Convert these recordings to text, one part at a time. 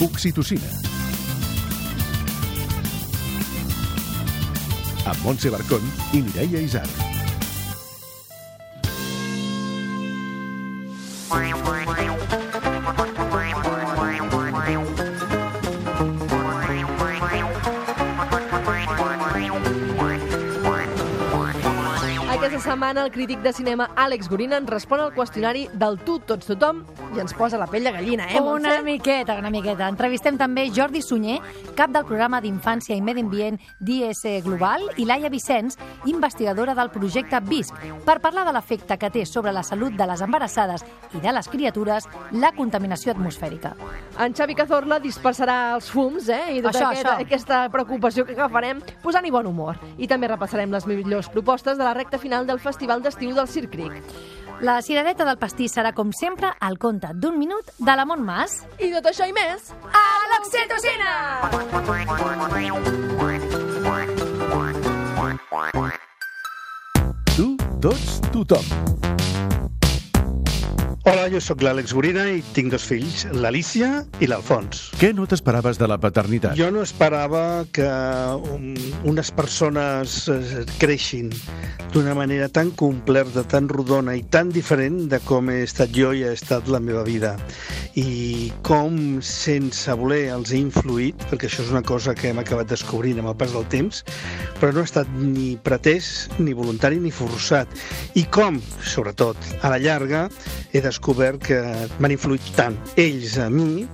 Oxitocina. Amb Montse Barcón i Mireia Isar. Aquesta setmana el crític de cinema Àlex Gorina ens respon al qüestionari del tu, tots, tothom i ens posa la pell de gallina, eh, Una Montse? miqueta, una miqueta. Entrevistem també Jordi Sunyer, cap del programa d'Infància i Medi Ambient d'IS Global, i Laia Vicenç, investigadora del projecte VISC, per parlar de l'efecte que té sobre la salut de les embarassades i de les criatures la contaminació atmosfèrica. En Xavi Cazorla dispersarà els fums, eh? I tota Això, aquest, això. aquesta preocupació que agafarem posant-hi bon humor. I també repassarem les millors propostes de la recta final del Festival d'Estiu del Circ Cric. La cirereta del pastís serà, com sempre, al compte d'un minut de la Montmàs. I tot això i més... A l'oxitocina! Tu, tots, tothom. Hola, jo sóc l'Àlex Gorina i tinc dos fills, l'Alicia i l'Alfons. Què no t'esperaves de la paternitat? Jo no esperava que um, unes persones eh, creixin d'una manera tan completa, tan rodona i tan diferent de com he estat jo i ha estat la meva vida. I com, sense voler, els he influït, perquè això és una cosa que hem acabat descobrint amb el pas del temps, però no ha estat ni pretès, ni voluntari, ni forçat. I com, sobretot, a la llarga, he descobert que m'han influït tant ells a mi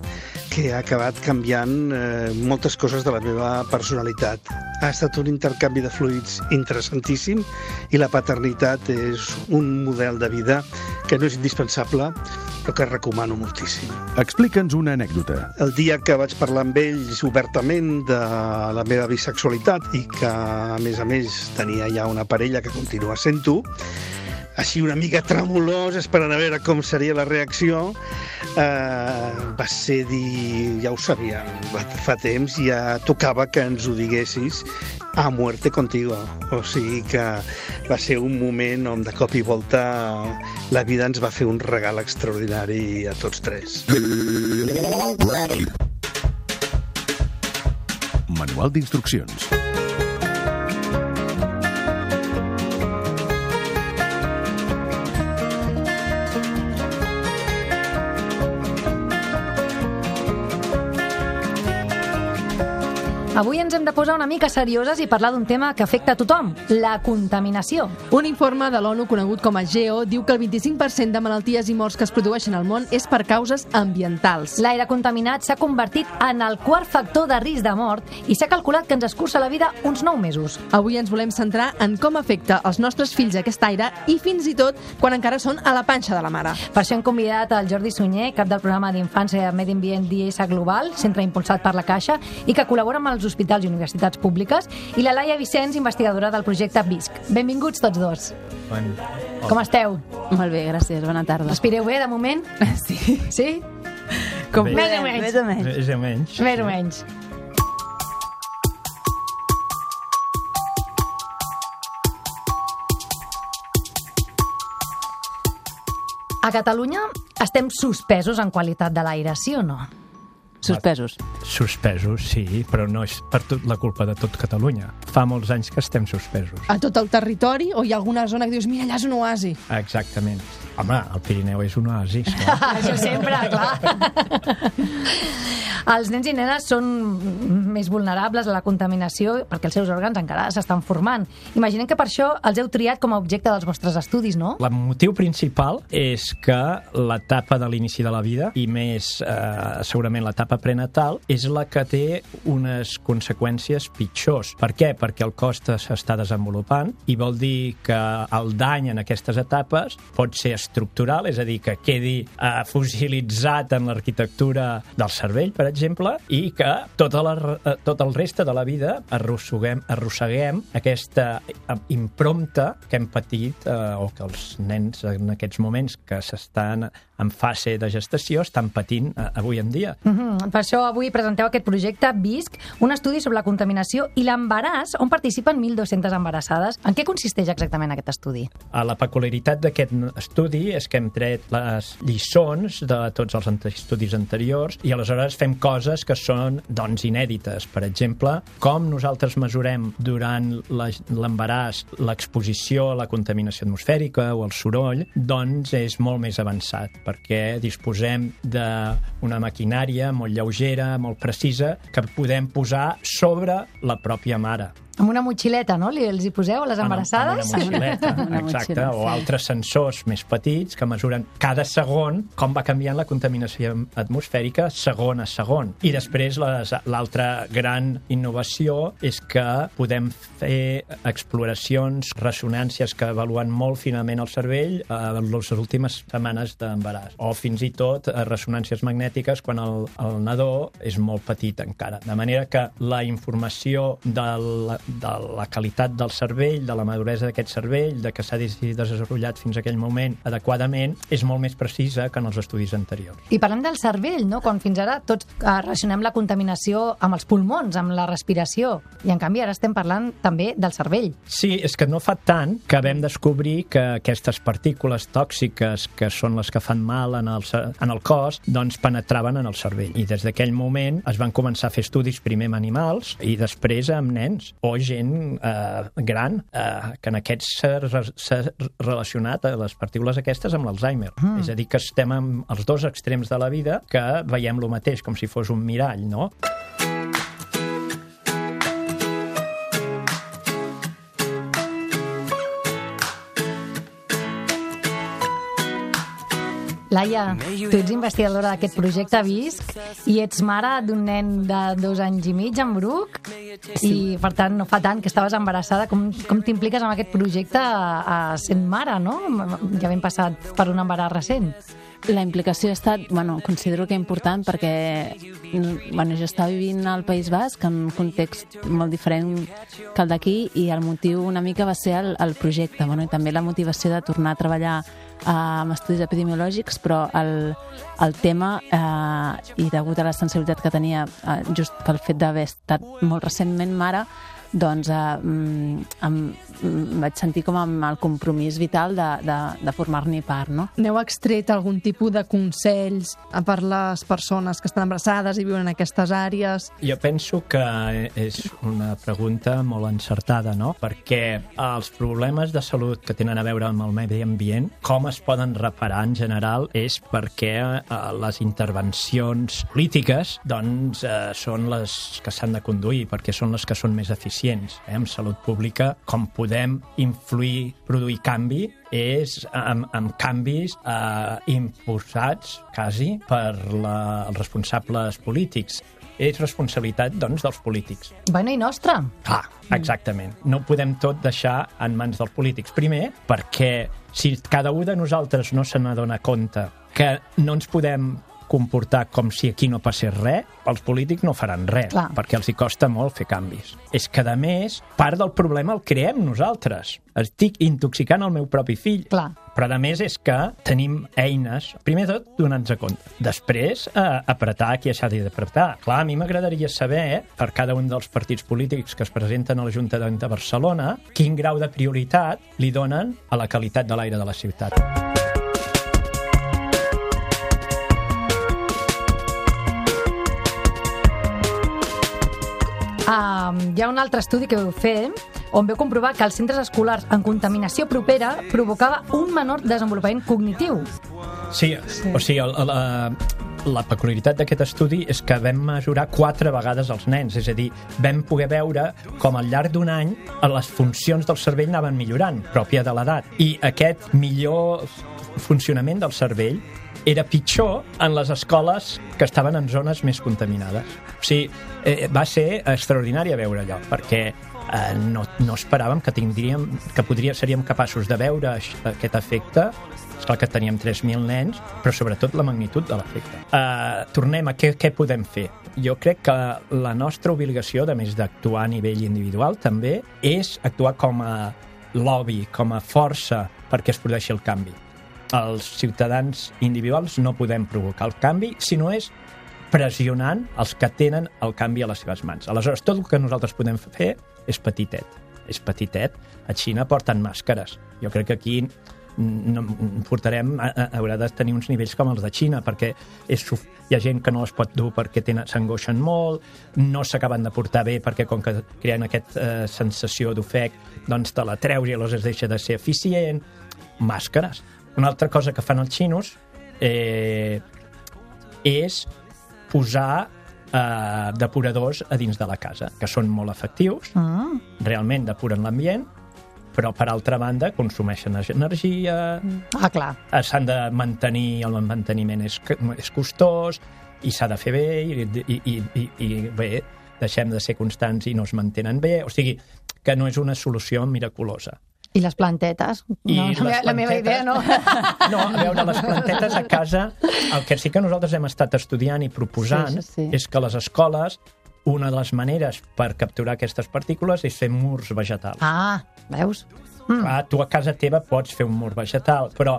que ha acabat canviant eh, moltes coses de la meva personalitat. Ha estat un intercanvi de fluids interessantíssim i la paternitat és un model de vida que no és indispensable però que recomano moltíssim. Explica'ns una anècdota. El dia que vaig parlar amb ells obertament de la meva bisexualitat i que, a més a més, tenia ja una parella que continua sent-ho, així una mica tremolós, esperant a veure com seria la reacció, eh, va ser dir, ja ho sabia, fa temps ja tocava que ens ho diguessis a muerte contigo. O sigui que va ser un moment on de cop i volta la vida ens va fer un regal extraordinari a tots tres. Manual d'instruccions. Avui ens hem de posar una mica serioses i parlar d'un tema que afecta a tothom, la contaminació. Un informe de l'ONU conegut com a GEO diu que el 25% de malalties i morts que es produeixen al món és per causes ambientals. L'aire contaminat s'ha convertit en el quart factor de risc de mort i s'ha calculat que ens escurça la vida uns 9 mesos. Avui ens volem centrar en com afecta els nostres fills aquest aire i fins i tot quan encara són a la panxa de la mare. Per això hem convidat el Jordi Sunyer, cap del programa d'infància medi ambient d'IS Global, centre impulsat per la Caixa, i que col·labora amb els hospitals i universitats públiques, i la Laia Vicenç, investigadora del projecte VISC. Benvinguts tots dos. Bon, Com esteu? Molt bé, gràcies. Bona tarda. Respireu bé, de moment? Sí. Sí? Com Bé. Més o menys. Més o menys. Més o menys. Més o menys. A Catalunya estem suspesos en qualitat de l'aire, sí o no? Suspesos. Suspesos, sí, però no és per tot la culpa de tot Catalunya. Fa molts anys que estem suspesos. A tot el territori o hi ha alguna zona que dius mira, allà és un oasi? Exactament. Home, el Pirineu és un clar. Això sempre, clar. Els nens i nenes són més vulnerables a la contaminació perquè els seus òrgans encara s'estan formant. Imaginem que per això els heu triat com a objecte dels vostres estudis, no? El motiu principal és que l'etapa de l'inici de la vida, i més eh, segurament l'etapa prenatal, és la que té unes conseqüències pitjors. Per què? Perquè el cos s'està desenvolupant i vol dir que el dany en aquestes etapes pot ser estructural, és a dir, que quedi eh, fossilitzat en l'arquitectura del cervell, per exemple, i que tota la, eh, tot el reste de la vida arrosseguem, arrosseguem aquesta eh, imprompta que hem patit eh, o que els nens en aquests moments que s'estan en fase de gestació estan patint eh, avui en dia. Mm -hmm. Per això avui presenteu aquest projecte VISC, un estudi sobre la contaminació i l'embaràs on participen 1.200 embarassades. En què consisteix exactament aquest estudi? A la peculiaritat d'aquest estudi és que hem tret les lliçons de tots els estudis anteriors i aleshores fem coses que són doncs inèdites. Per exemple, com nosaltres mesurem durant l'embaràs l'exposició a la contaminació atmosfèrica o al soroll, doncs és molt més avançat perquè disposem d'una maquinària molt lleugera, molt precisa, que podem posar sobre la pròpia mare. Amb una motxileta, no? Li, els hi poseu a les embarassades? Amb una motxileta, Una exacte, motxilla, o sí. altres sensors més petits que mesuren cada segon com va canviant la contaminació atmosfèrica segon a segon. I després l'altra gran innovació és que podem fer exploracions, ressonàncies que avaluen molt finament el cervell eh, en les últimes setmanes d'embaràs. O fins i tot eh, ressonàncies magnètiques quan el, el nadó és molt petit encara. De manera que la informació de la, de la qualitat del cervell, de la maduresa d'aquest cervell, de que s'ha des- desenvolupat fins a aquell moment adequadament, és molt més precisa que en els estudis anteriors. I parlem del cervell, no? Quan fins ara tots eh, relacionem la contaminació amb els pulmons, amb la respiració. I en canvi ara estem parlant també del cervell. Sí, és que no fa tant que vam descobrir que aquestes partícules tòxiques que són les que fan mal en el, en el cos, doncs penetraven en el cervell. I des d'aquell moment es van començar a fer estudis primer amb animals i després amb nens o gent eh, gran, eh, que en aquests s'ha re- s'ha relacionat a les partícules aquestes amb l'Alzheimer. Mm. És a dir, que estem amb els dos extrems de la vida que veiem lo mateix, com si fos un mirall, no? Laia, tu ets investigadora d'aquest projecte VISC i ets mare d'un nen de dos anys i mig, en Bruc, i per tant no fa tant que estaves embarassada. Com, com t'impliques en aquest projecte a, a sent mare, no? Ja ben passat per un embaràs recent. La implicació ha estat, bueno, considero que important perquè bueno, jo estava vivint al País Basc en un context molt diferent que el d'aquí i el motiu una mica va ser el, el projecte bueno, i també la motivació de tornar a treballar eh, amb estudis epidemiològics però el, el tema eh, i degut a la sensibilitat que tenia eh, just pel fet d'haver estat molt recentment mare doncs eh, mm, em, em vaig sentir com amb el compromís vital de, de, de formar-ne part, no? N'heu extret algun tipus de consells a per les persones que estan embarassades i viuen en aquestes àrees? Jo penso que és una pregunta molt encertada, no? Perquè els problemes de salut que tenen a veure amb el medi ambient, com es poden reparar en general, és perquè eh, les intervencions polítiques doncs, eh, són les que s'han de conduir, perquè són les que són més eficients. Eh? En salut pública, com podem influir, produir canvi, és amb, amb canvis eh, impulsats, quasi, per la, els responsables polítics és responsabilitat, doncs, dels polítics. Bueno, i nostra. Clar, exactament. No podem tot deixar en mans dels polítics. Primer, perquè si cada un de nosaltres no se n'adona compte que no ens podem comportar com si aquí no passés res, els polítics no faran res, Clar. perquè els hi costa molt fer canvis. És que, a més, part del problema el creem nosaltres. Estic intoxicant el meu propi fill. Clar. Però, a més, és que tenim eines, primer tot, donant-nos compte. Després, eh, apretar qui s'ha d'apretar. Clar, a mi m'agradaria saber, per cada un dels partits polítics que es presenten a l'Ajuntament de Barcelona, quin grau de prioritat li donen a la qualitat de l'aire de la ciutat. Um, hi ha un altre estudi que vau fer on veu comprovar que els centres escolars en contaminació propera provocava un menor desenvolupament cognitiu. Sí, o sigui, el, la, la peculiaritat d'aquest estudi és que vam mesurar quatre vegades els nens, és a dir, vam poder veure com al llarg d'un any les funcions del cervell anaven millorant, pròpia de l'edat. I aquest millor funcionament del cervell era pitjor en les escoles que estaven en zones més contaminades. O sigui, eh, va ser extraordinari veure allò, perquè eh, no, no esperàvem que tindríem que podria, seríem capaços de veure aquest efecte és clar que teníem 3.000 nens, però sobretot la magnitud de l'efecte. Uh, tornem a què, què podem fer. Jo crec que la nostra obligació, de més d'actuar a nivell individual, també és actuar com a lobby, com a força perquè es produeixi el canvi. Els ciutadans individuals no podem provocar el canvi, si no és pressionant els que tenen el canvi a les seves mans. Aleshores, tot el que nosaltres podem fer és petitet. És petitet. A Xina porten màscares. Jo crec que aquí no, portarem, haurà de tenir uns nivells com els de Xina, perquè és, hi ha gent que no les pot dur perquè s'angoixen molt, no s'acaben de portar bé perquè com que creen aquesta eh, sensació d'ofec, doncs te la treus i aleshores deixa de ser eficient. Màscares. Una altra cosa que fan els xinos eh, és posar eh, depuradors a dins de la casa, que són molt efectius, Ah, realment depuren l'ambient, però per altra banda consumeixen energia, ah clar. eh, s'han de mantenir, el manteniment és, és costós i s'ha de fer bé i, i, i, i, i bé, deixem de ser constants i no es mantenen bé, o sigui que no és una solució miraculosa. I les plantetes? I no, la, les meva, la meva plantetes- idea no. No, a veure, les plantetes a casa, el que sí que nosaltres hem estat estudiant i proposant Sí, sí, sí. és que les escoles una de les maneres per capturar aquestes partícules és fer murs vegetals. Ah, veus? Mm. Clar, tu a casa teva pots fer un mur vegetal, però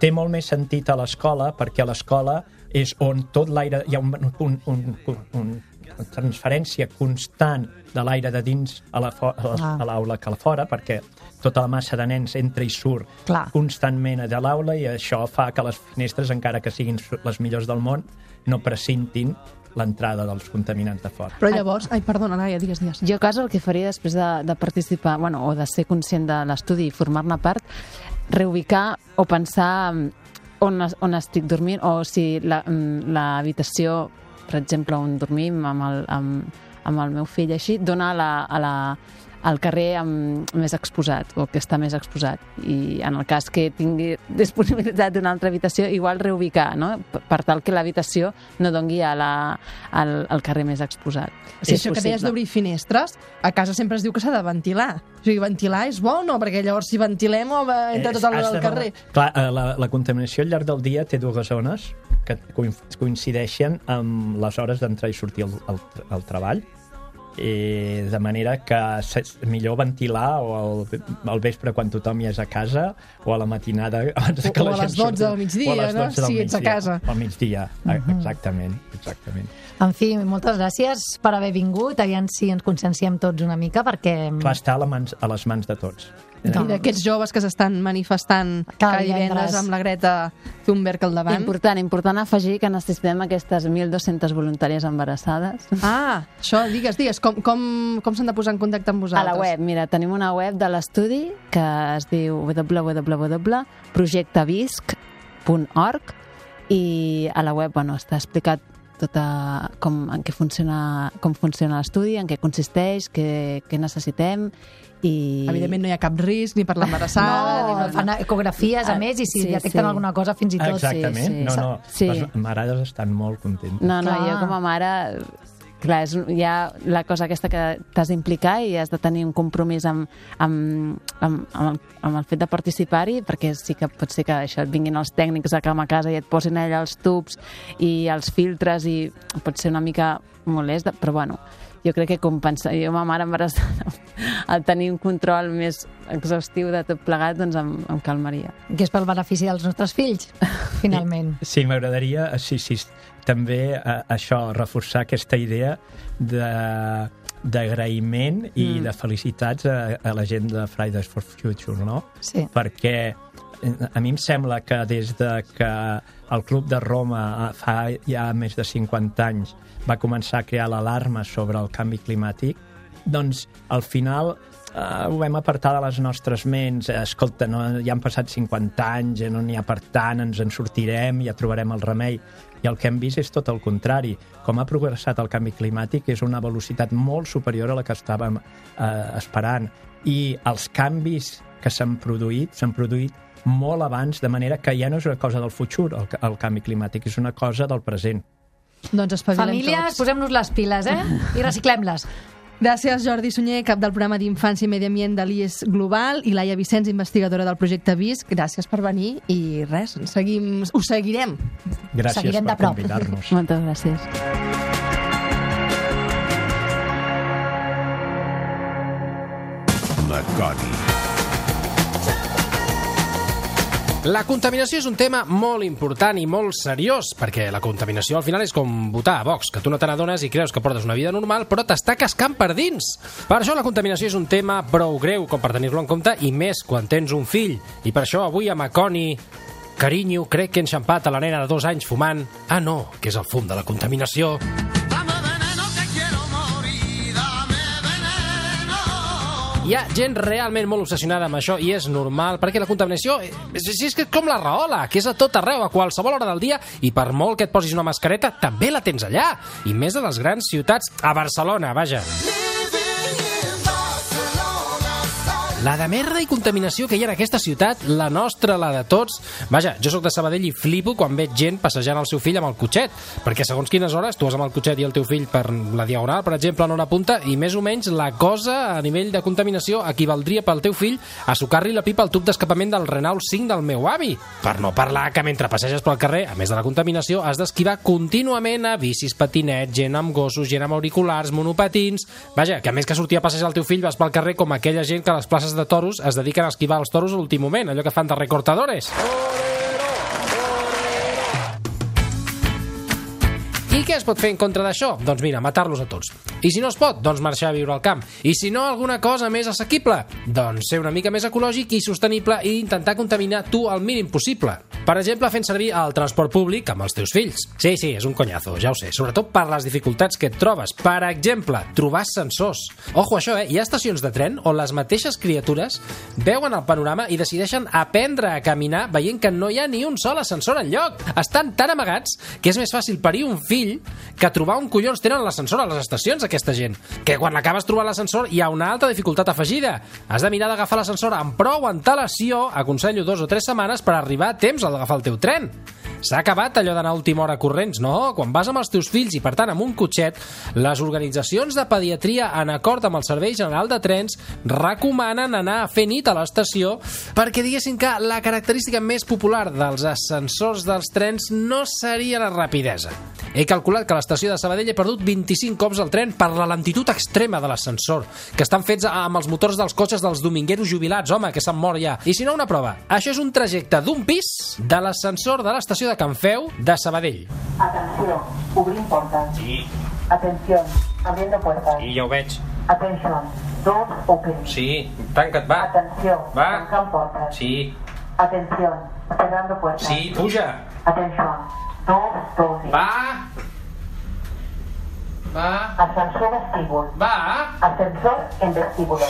té molt més sentit a l'escola perquè a l'escola és on tot l'aire... Hi ha un, un, un, un, un transferència constant de l'aire de dins a la fo- a Ah. a l'aula que a la fora, perquè tota la massa de nens entra i surt Clar. constantment de l'aula i això fa que les finestres, encara que siguin les millors del món, no precintin l'entrada dels contaminants de fora. Però llavors... Ai, perdona, Laia, digues, digues. Jo a casa el que faria després de, de participar, bueno, o de ser conscient de l'estudi i formar-ne part, reubicar o pensar mm, on, on estic dormint o si la- mm, l'habitació, per exemple, on dormim amb el, amb, amb el meu fill així, dona a la, a la, al carrer amb, més exposat o que està més exposat i en el cas que tingui disponibilitat d'una altra habitació igual reubicar no? per, tal que l'habitació no dongui a la, al, al carrer més exposat Si és això que deies possible. d'obrir finestres, a casa sempre es diu que s'ha de ventilar. O sigui, ventilar és bo o no? Perquè llavors si ventilem o entra tot el, Has de- carrer. Clar, eh, la, la contaminació al llarg del dia té dues zones que coin- coincideixen amb les hores d'entrar i sortir al, al, al treball. Eh, de manera que és millor ventilar o al, al vespre quan tothom ja és a casa o a la matinada abans O- que la o a les 12 surti. del migdia, o a les no? 12 del Si ets a casa. Al migdia, mm exactament, exactament. En fi, moltes gràcies per haver vingut. Aviam si ens conscienciem tots una mica, perquè... Clar, està a, la mans, a les mans de tots. I d'aquests joves que s'estan manifestant Cada cada divendres divendres. amb la Greta Thunberg al davant. Important, important afegir que necessitem aquestes 1.200 voluntàries embarassades. Ah, això, digues, digues, com, com, com s'han de posar en contacte amb A vosaltres? la web, mira, tenim una web de l'estudi que es diu www.projectavisc.org i a la web bueno, està explicat tota com, en què funciona, com funciona l'estudi, en què consisteix, què, què necessitem i... Evidentment no hi ha cap risc ni per l'embarassada. No, ni... fan ecografies, a Ah, més, i si sí, detecten sí. alguna cosa, fins i tot... Exactament, sí. no, no, Sí. les mares estan molt contentes. No, no, Clar. jo com a mare clar, és, hi ha la cosa aquesta que t'has d'implicar i has de tenir un compromís amb, amb, amb, amb, el, amb el fet de participar-hi, perquè sí que pot ser que això et vinguin els tècnics a cama a casa i et posin allà els tubs i els filtres i pot ser una mica molest, però bueno, jo crec que compensa. Jo, ma mare embarassada, al tenir un control més exhaustiu de tot plegat, doncs em, em calmaria. Que és pel benefici dels nostres fills, finalment. Sí, m'agradaria, sí, sí, també eh, això, reforçar aquesta idea de d'agraïment i Mm. de felicitats a, a la gent de Fridays for Future, no? Sí. Perquè eh, a mi em sembla que des de que el Club de Roma eh, fa ja més de 50 anys va començar a crear l'alarma sobre el canvi climàtic, doncs al final eh, ho vam apartar de les nostres ments. Eh, Escolta, no, ja han passat 50 anys, eh, no n'hi ha per tant, ens en sortirem, ja trobarem el remei. I el que hem vist és tot el contrari. Com ha progressat el canvi climàtic és una velocitat molt superior a la que estàvem eh, esperant. I els canvis que s'han produït s'han produït molt abans, de manera que ja no és una cosa del futur, el, el canvi climàtic, és una cosa del present. Doncs espavilem Famílies, tots. posem-nos les piles, eh? I reciclem-les. Gràcies, Jordi Sunyer, cap del programa d'Infància i Medi Ambient de l'IES Global, i Laia Vicenç, investigadora del projecte VISC. Gràcies per venir i res, seguim, us seguirem. Gràcies Seguirem per convidar-nos. Moltes gràcies. La Coni. La contaminació és un tema molt important i molt seriós, perquè la contaminació al final és com votar a Vox, que tu no te n'adones i creus que portes una vida normal, però t'està cascant per dins. Per això la contaminació és un tema prou greu com per tenir-lo en compte, i més quan tens un fill. I per això avui a Maconi, carinyo, crec que he enxampat a la nena de dos anys fumant. Ah, no, que és el fum de la contaminació. Hi ha gent realment molt obsessionada amb això i és normal, perquè la contaminació eh, és, és, és com la raola, que és a tot arreu, a qualsevol hora del dia, i per molt que et posis una mascareta, també la tens allà. I més a les grans ciutats, a Barcelona, vaja. La de merda i contaminació que hi ha en aquesta ciutat, la nostra, la de tots... Vaja, jo sóc de Sabadell i flipo quan veig gent passejant el seu fill amb el cotxet, perquè segons quines hores tu vas amb el cotxet i el teu fill per la Diagonal, per exemple, en una punta, i més o menys la cosa a nivell de contaminació equivaldria pel teu fill a sucar-li la pipa al tub d'escapament del Renault 5 del meu avi. Per no parlar que mentre passeges pel carrer, a més de la contaminació, has d'esquivar contínuament a bicis, patinets, gent amb gossos, gent amb auriculars, monopatins... Vaja, que a més que sortir a passejar el teu fill vas pel carrer com aquella gent que a les places de toros es dediquen a esquivar els toros a l'últim moment, allò que fan de recortadores. I què es pot fer en contra d'això? Doncs mira, matar-los a tots. I si no es pot, doncs marxar a viure al camp. I si no, alguna cosa més assequible? Doncs ser una mica més ecològic i sostenible i intentar contaminar tu el mínim possible. Per exemple, fent servir el transport públic amb els teus fills. Sí, sí, és un conyazo, ja ho sé. Sobretot per les dificultats que et trobes. Per exemple, trobar ascensors. Ojo, això, eh? Hi ha estacions de tren on les mateixes criatures veuen el panorama i decideixen aprendre a caminar veient que no hi ha ni un sol ascensor enlloc. Estan tan amagats que és més fàcil parir un fill que trobar un collons tenen l'ascensor a les estacions, aquesta gent. Que quan acabes trobant l'ascensor hi ha una alta dificultat afegida. Has de mirar d'agafar l'ascensor amb prou antelació, aconsello dos o tres setmanes per arribar a temps al d'agafar el teu tren. S'ha acabat allò d'anar a última hora corrents, no? Quan vas amb els teus fills i, per tant, amb un cotxet, les organitzacions de pediatria, en acord amb el Servei General de Trens, recomanen anar a fer nit a l'estació perquè diguessin que la característica més popular dels ascensors dels trens no seria la rapidesa. He calculat que l'estació de Sabadell he perdut 25 cops el tren per la lentitud extrema de l'ascensor, que estan fets amb els motors dels cotxes dels domingueros jubilats, home, que s'han mort ja. I si no, una prova. Això és un trajecte d'un pis de l'ascensor de l'estació de Can Feu de Sabadell. Atención, cubrir puertas. Sí, Atención, abriendo puertas. sí, ja ho veig. Atención, doors open. Sí, tanca't, va. Atención, Va. tancant puertas. Sí, Atención, cerrando puertas. sí, puja. Atención, doors closing. Va. Va. Ascensor vestíbul. Va. Ascensor en vestíbulo.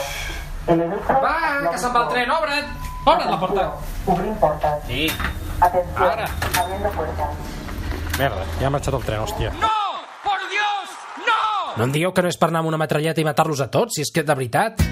Va, que se'n va el tren, obre't. Obre't la porta. Obrint portes. Sí. Atención, Ara. abriendo puertas. Merda, ja ha marxat el tren, hòstia. No! Por Dios! No! No em digueu que no és per anar amb una metralleta i matar-los a tots, si és que de veritat...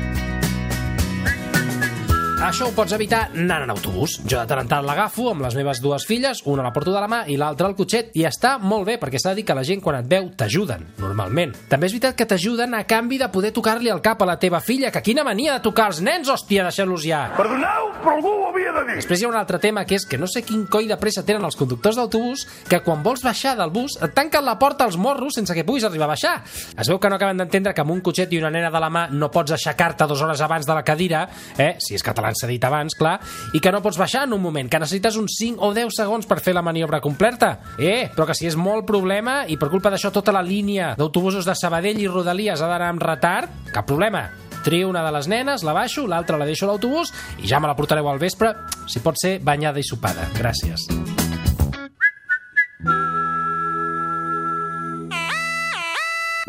Això ho pots evitar anant en autobús. Jo de tant en tant l'agafo amb les meves dues filles, una la porto de la mà i l'altra al cotxet, i està molt bé, perquè s'ha de dir que la gent quan et veu t'ajuden, normalment. També és veritat que t'ajuden a canvi de poder tocar-li el cap a la teva filla, que quina mania de tocar els nens, hòstia, deixar-los ja. Perdoneu, però algú ho havia de dir. Després hi ha un altre tema que és que no sé quin coi de pressa tenen els conductors d'autobús que quan vols baixar del bus et tanquen la porta als morros sense que puguis arribar a baixar. Es veu que no acaben d'entendre que amb un cotxet i una nena de la mà no pots aixecar-te dues hores abans de la cadira, eh? si és català s'ha dit abans, clar, i que no pots baixar en un moment, que necessites uns 5 o 10 segons per fer la maniobra completa. Eh, però que si és molt problema i per culpa d'això tota la línia d'autobusos de Sabadell i Rodalies ha d'anar amb retard, cap problema. Trio una de les nenes, la baixo, l'altra la deixo a l'autobús i ja me la portareu al vespre, si pot ser banyada i sopada. Gràcies.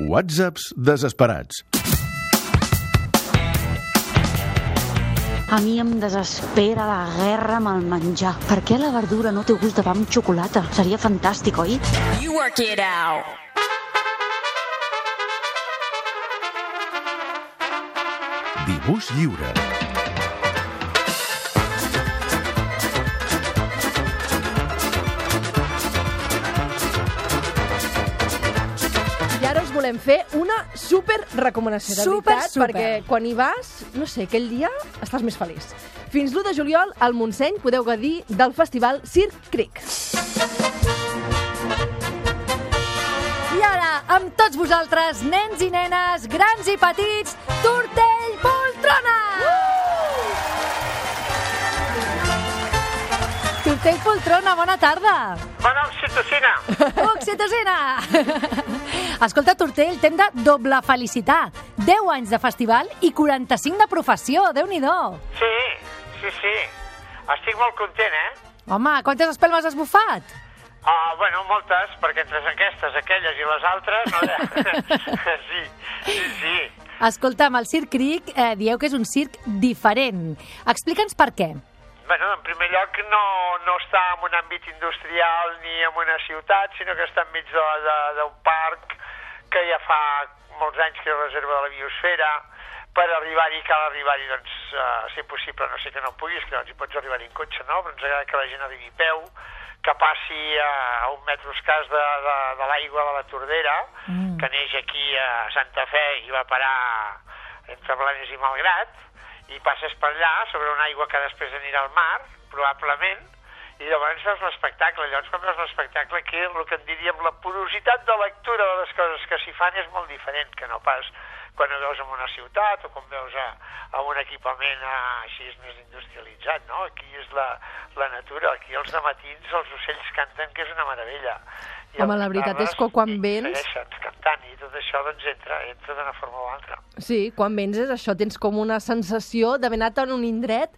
Whatsapps desesperats. A mi em desespera la guerra amb el menjar. Per què la verdura no té gust de pa amb xocolata? Seria fantàstic, oi? Dibuix lliure. I ara us volem podem fer una super recomanació, de Super, veritat, super. perquè quan hi vas, no sé, aquell dia estàs més feliç. Fins l'1 de juliol, al Montseny, podeu gaudir del festival Circ Creek. I ara, amb tots vosaltres, nens i nenes, grans i petits, Tortell Poltrona! Tortell Poltrona, bona tarda! Bona oxitocina. Oxitocina! Escolta, Tortell, t'hem de doble felicitar. 10 anys de festival i 45 de professió, déu nhi Sí, sí, sí. Estic molt content, eh? Home, quantes espelmes has bufat? Uh, bueno, moltes, perquè entre aquestes, aquelles i les altres... No... sí, sí, sí. Escolta'm, el Circ Creek eh, dieu que és un circ diferent. Explica'ns per què. Bueno, en primer lloc, no, no està en un àmbit industrial ni en una ciutat, sinó que està enmig d'un parc que ja fa molts anys que és reserva de la biosfera. Per arribar-hi cal arribar-hi, doncs, uh, si possible, no sé que no puguis, que doncs hi pots arribar-hi en cotxe, no? Però ens agrada que la gent arribi a peu, que passi uh, a un metre escàs de, de, de l'aigua de la Tordera, Mm. que neix aquí a Santa Fe i va parar entre Blanes i Malgrat, i passes per allà sobre una aigua que després anirà al mar, probablement, i llavors veus l'espectacle. Llavors, quan veus l'espectacle, aquí el que en diríem la porositat de lectura de les coses que s'hi fan és molt diferent que no pas quan ho veus en una ciutat o quan veus a, a un equipament a, així és més industrialitzat, no? Aquí és la, la natura, aquí els matins els ocells canten, que és una meravella. I Home, la veritat és que quan vens- cantant i tot això doncs entra, entra d'una forma o altra. Sí, quan vens és això, tens com una sensació d'haver anat en un indret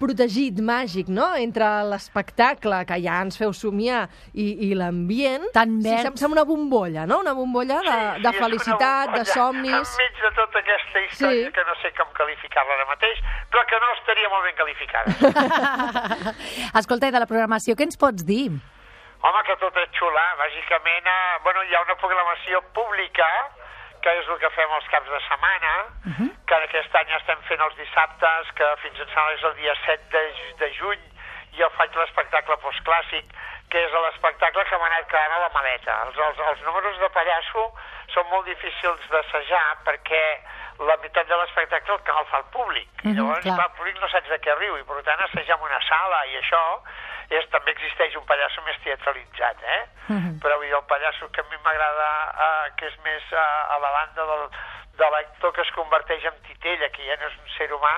protegit, màgic, no? Entre l'espectacle, que ja ens feu somiar, i, i l'ambient... Tan Sí, verd. sem- sembla una bombolla, no? Una bombolla de, Sí, de sí, felicitat, una de bombolla somnis... Enmig de tota aquesta història Sí. que no sé com qualificar-la ara mateix, però que no estaria molt ben qualificada. Escolta, i de la programació, què ens pots dir? Home, que tot és xula. Bàsicament, eh, bueno, hi ha una programació pública, que és el que fem els caps de setmana, que aquest any estem fent els dissabtes, que fins sembla que és el dia 7 de, de juny, i jo faig l'espectacle postclàssic, que és l'espectacle que m'ha anat quedant a la maleta. Els, els, els números de pallasso són molt difícils d'assajar perquè la meitat de l'espectacle el, el fa el públic. I Mhm, llavors, clar, el públic no saps de què riu, i per tant assajar en una sala i això és, també existeix un pallasso més teatralitzat, eh? Mhm. Però vull dir, el pallasso que a mi m'agrada, eh, que és més eh, a la banda del, de l'actor que es converteix en titella, que ja no és un ser humà,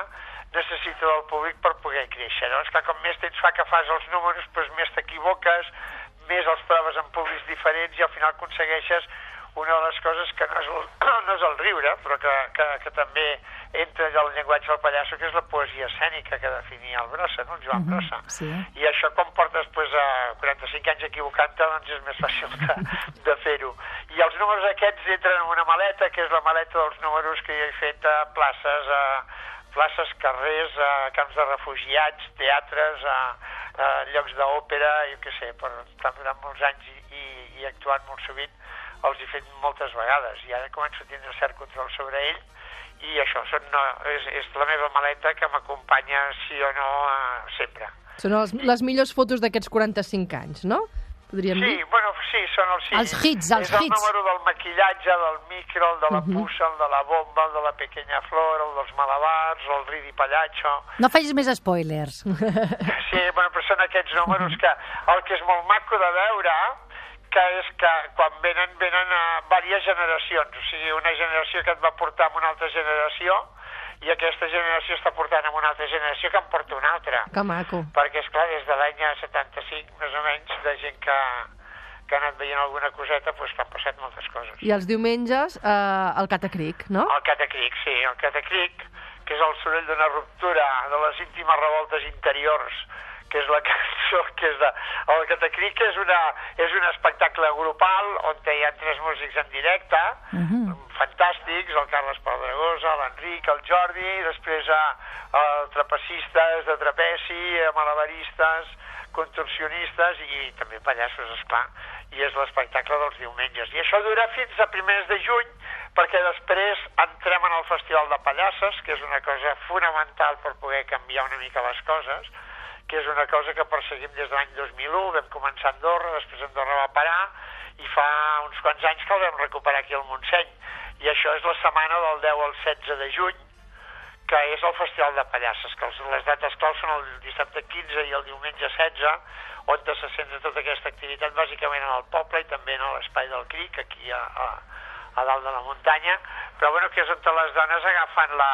necessita del públic per poder créixer. Llavors, clar, com més temps fa que fas els números, doncs més t'equivoques, més els proves en públics diferents i al final aconsegueixes una de les coses que no és el, no és el riure, però que, que, que també entra del llenguatge del pallasso, que és la poesia escènica que definia el Brossa, no? el Joan Mhm, Brossa. sí. I això, com portes pues, a 45 anys equivocant-te, doncs és més fàcil de, de fer-ho. I els números aquests entren en una maleta, que és la maleta dels números que jo he fet a places, a places, carrers, a camps de refugiats, teatres, a, a llocs d'òpera, jo què sé, per estar durant molts anys i, i, i actuant molt sovint, els he fet moltes vegades i ara començo a tindre cert control sobre ell i això són, no, és, és la meva maleta que m'acompanya sí o no uh, sempre. Són els, les millors fotos d'aquests 45 anys, no? Podríem Sí, dir? bueno, sí, són els, sí. Els hits, els és el hits. número del maquillatge, del micro, el de la puça, el de la bomba, el de la pequeña flor, el dels malabars, el ridi pallacho... No facis més spoilers. Sí, bueno, però són aquests números que el que és molt maco de veure que és que quan venen, venen a diverses generacions, o sigui, una generació que et va portar amb una altra generació i aquesta generació està portant amb una altra generació que en porta una altra. Que maco. Perquè, és clar des de l'any 75, més o menys, de gent que, que ha anat veient alguna coseta, doncs que han passat moltes coses. I els diumenges, eh, el Catacric, no? El catacric, sí, el catacric, que és el soroll d'una ruptura de les íntimes revoltes interiors, que és la cançó que és de... El catacric és, una, és un espectacle grupal on hi ha tres músics en directe, Mhm. fantàstics, el Carles Pedregosa, l'Enric, el Jordi, i després a, a trapecistes de trapeci, a malabaristes, contorsionistes i també pallassos, és clar. I és l'espectacle dels diumenges. I això dura fins a primers de juny, perquè després entrem en el Festival de Pallasses, que és una cosa fonamental per poder canviar una mica les coses, que és una cosa que perseguim des de l'any 2001, vam començar a Andorra, després Andorra va parar, i fa uns quants anys que el vam recuperar aquí al Montseny. I això és la setmana del 10 al 16 de juny, que és el Festival de Pallasses, que les dates claus són el dissabte 15 i el diumenge 16, on se centra tota aquesta activitat bàsicament en el poble i també en l'espai del Cric, aquí a, a, a dalt de la muntanya, però bueno, que és on les dones agafen la,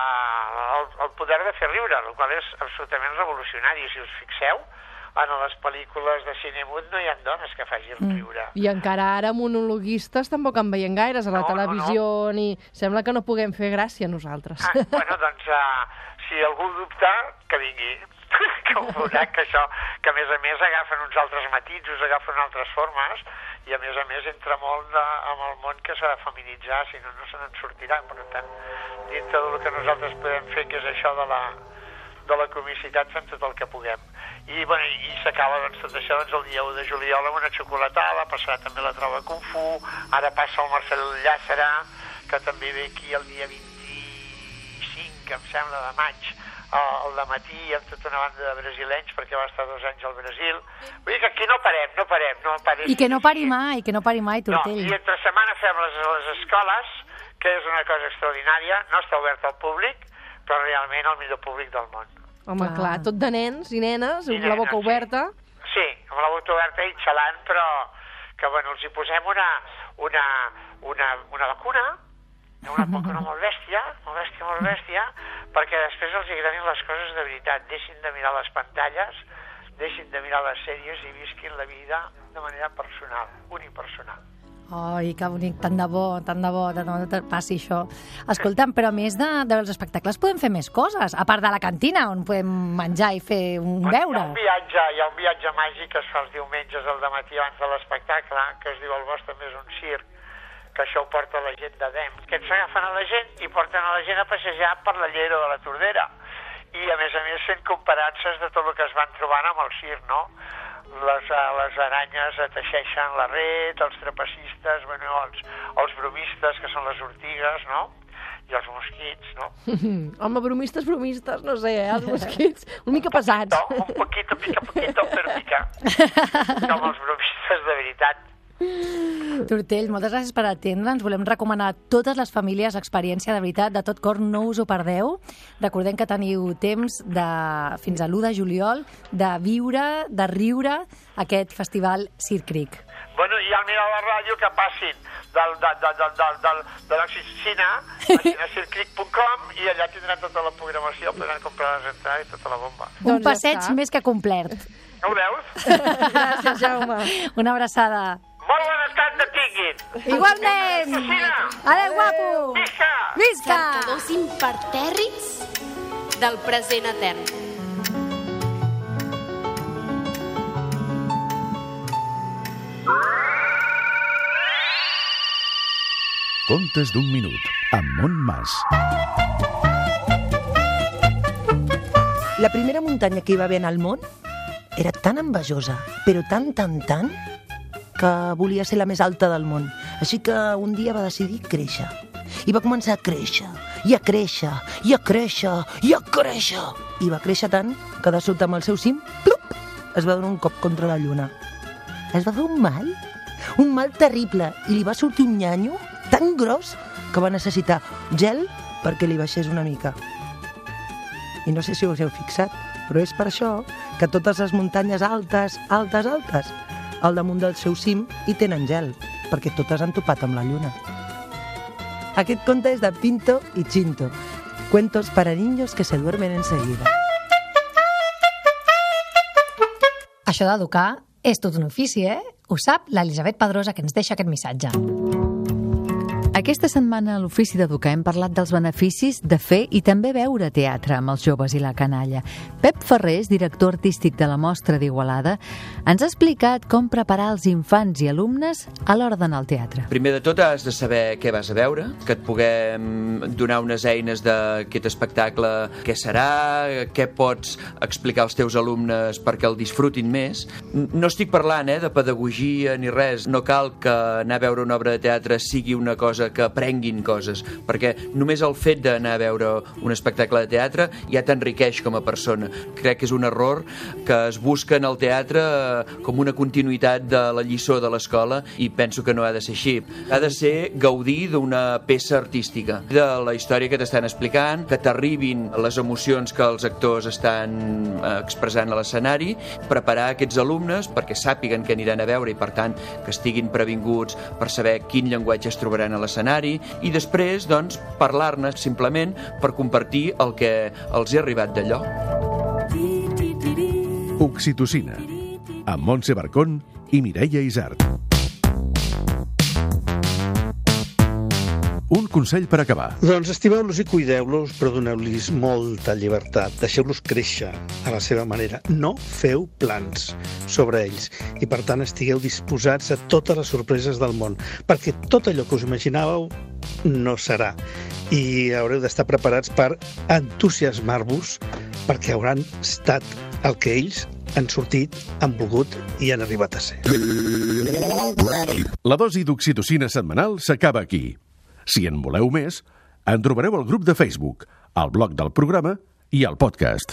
el, el poder de fer riure, el qual és absolutament revolucionari. Si us fixeu, en les pel·lícules de cine mut no hi ha dones que facin riure. I encara ara monologuistes tampoc en veiem gaires a la No, no, televisió, ni... Sembla que no puguem fer gràcia nosaltres. Ah, bueno, doncs, uh, si algú dubta, que vingui. que ho veurà, que això, que a més a més agafen uns altres matisos, agafen altres formes, i a més a més entra molt de, amb el món que s'ha de feminitzar, si no, no se n'en sortirà. Per tant, dintre del que nosaltres podem fer, que és això de la, de la comicitat, fem tot el que puguem. I, bueno, i s'acaba doncs, tot això doncs, el dia 1 de juliol amb una xocolatada, passarà també la troba Kung Fu, ara passa el Marcel Llàcera, que també ve aquí el dia 25, em sembla, de maig, al de matí amb tota una banda de brasilenys perquè va estar dos anys al Brasil. Vull dir que aquí no parem, no parem, no parem. I que no pari mai, que no pari mai, No, Tortell. i entre setmana fem les, les escoles, que és una cosa extraordinària, no està obert al públic, però realment el millor públic del món. Home, Ah. clar, tot de nens i nenes, I amb la boca nenes, sí. oberta. Sí, amb la boca oberta i xalant, però que bueno, els hi posem una, una, una, una vacuna, una vacuna molt bèstia, molt bèstia, molt bèstia, perquè després els agradin les coses de veritat, deixin de mirar les pantalles, deixin de mirar les sèries i visquin la vida de manera personal, unipersonal. Ai, que bonic, tant de bo, tant de bo, de bo que passi això. Escolta'm, però a més de, dels espectacles podem fer més coses, a part de la cantina, on podem menjar i fer un Hi ha beure. un viatge, hi ha un viatge màgic que es fa els diumenges al matí abans de l'espectacle, que es diu el vostre més un circ, que això ho porta la gent de DEM. Aquests agafen a la gent i porten a la gent a passejar per la llera de la Tordera. I a més a més fent comparances de tot el que es van trobant amb el circ, no? Les, eh, les aranyes teixeixen la red, els trapecistes, bueno, els, els bromistes, que són les ortigues, no? I els mosquits, no? Home, bromistes, bromistes, no sé, eh, els mosquits, una mica pesats. No, un poquito, pica, poquito, però pica. Com els bromistes de veritat. Tortell, moltes gràcies per atendre'ns. Volem recomanar a totes les famílies l'experiència de veritat, de tot cor, no us ho perdeu. Recordem que teniu temps de, fins a l'1 de juliol de viure, de riure aquest festival Circ Cric. Bueno, i al mirar la ràdio que passin del, de, de, de, de, de, de l'oficina a circric.com i allà tindran tota la programació, podran comprar les entrades i tota la bomba. Un Doncs ja passeig està. més que complet. No ho veus? Gràcies, Jaume. Una abraçada. Molt bona tarda tinguin! Igualment! Adéu, guapo! Visca! Visca! Cercadors impertèrrits del present etern. Contes d'un minut, amb Montmas. La primera muntanya que hi va haver en el món era tan envejosa, però tan, tan, tan, que volia ser la més alta del món. Així que un dia va decidir créixer. I va començar a créixer, i a créixer, i a créixer, i a créixer. I va créixer tant que de sota amb el seu cim, plup, es va donar un cop contra la lluna. Es va fer un mal, un mal terrible, i li va sortir un nyanyo tan gros que va necessitar gel perquè li baixés una mica. I no sé si us heu fixat, però és per això que totes les muntanyes altes, altes, altes, al damunt del seu cim hi tenen gel, perquè totes han topat amb la lluna. Aquest conte és de Pinto i Chinto, cuentos para niños que se duermen enseguida. Això d'educar és tot un ofici, eh? Ho sap l'Elisabet Pedrosa, que ens deixa aquest missatge. Aquesta setmana a l'Ofici d'Educar hem parlat dels beneficis de fer i també veure teatre amb els joves i la canalla. Pep Ferrés, director artístic de la Mostra d'Igualada, ens ha explicat com preparar els infants i alumnes a l'hora d'anar al teatre. Primer de tot has de saber què vas a veure, que et puguem donar unes eines d'aquest espectacle, què serà, què pots explicar als teus alumnes perquè el disfrutin més. No estic parlant eh, de pedagogia ni res, no cal que anar a veure una obra de teatre sigui una cosa que aprenguin coses, perquè només el fet d'anar a veure un espectacle de teatre ja t'enriqueix com a persona. Crec que és un error que es busca en el teatre eh, com una continuïtat de la lliçó de l'escola i penso que no ha de ser així. Ha de ser gaudir d'una peça artística, de la història que t'estan explicant, que t'arribin les emocions que els actors estan eh, expressant a l'escenari, preparar aquests alumnes perquè sàpiguen què aniran a veure i, per tant, que estiguin previnguts per saber quin llenguatge es trobaran a l'escenari i després, doncs, parlar-ne simplement per compartir el que els hi ha arribat d'allò. Oxitocina, amb Montse Barcón i Mireia Isart. Un consell per acabar. Doncs estimeu-los i cuideu-los, però doneu-los molta llibertat. Deixeu-los créixer a la seva manera. No feu plans sobre ells i, per tant, estigueu disposats a totes les sorpreses del món, perquè tot allò que us imaginàveu no serà. I haureu d'estar preparats per entusiasmar-vos perquè hauran estat el que ells han sortit, han volgut i han arribat a ser. La dosi d'oxitocina setmanal s'acaba aquí. Si en voleu més, en trobareu al grup de Facebook, al blog del programa i al podcast.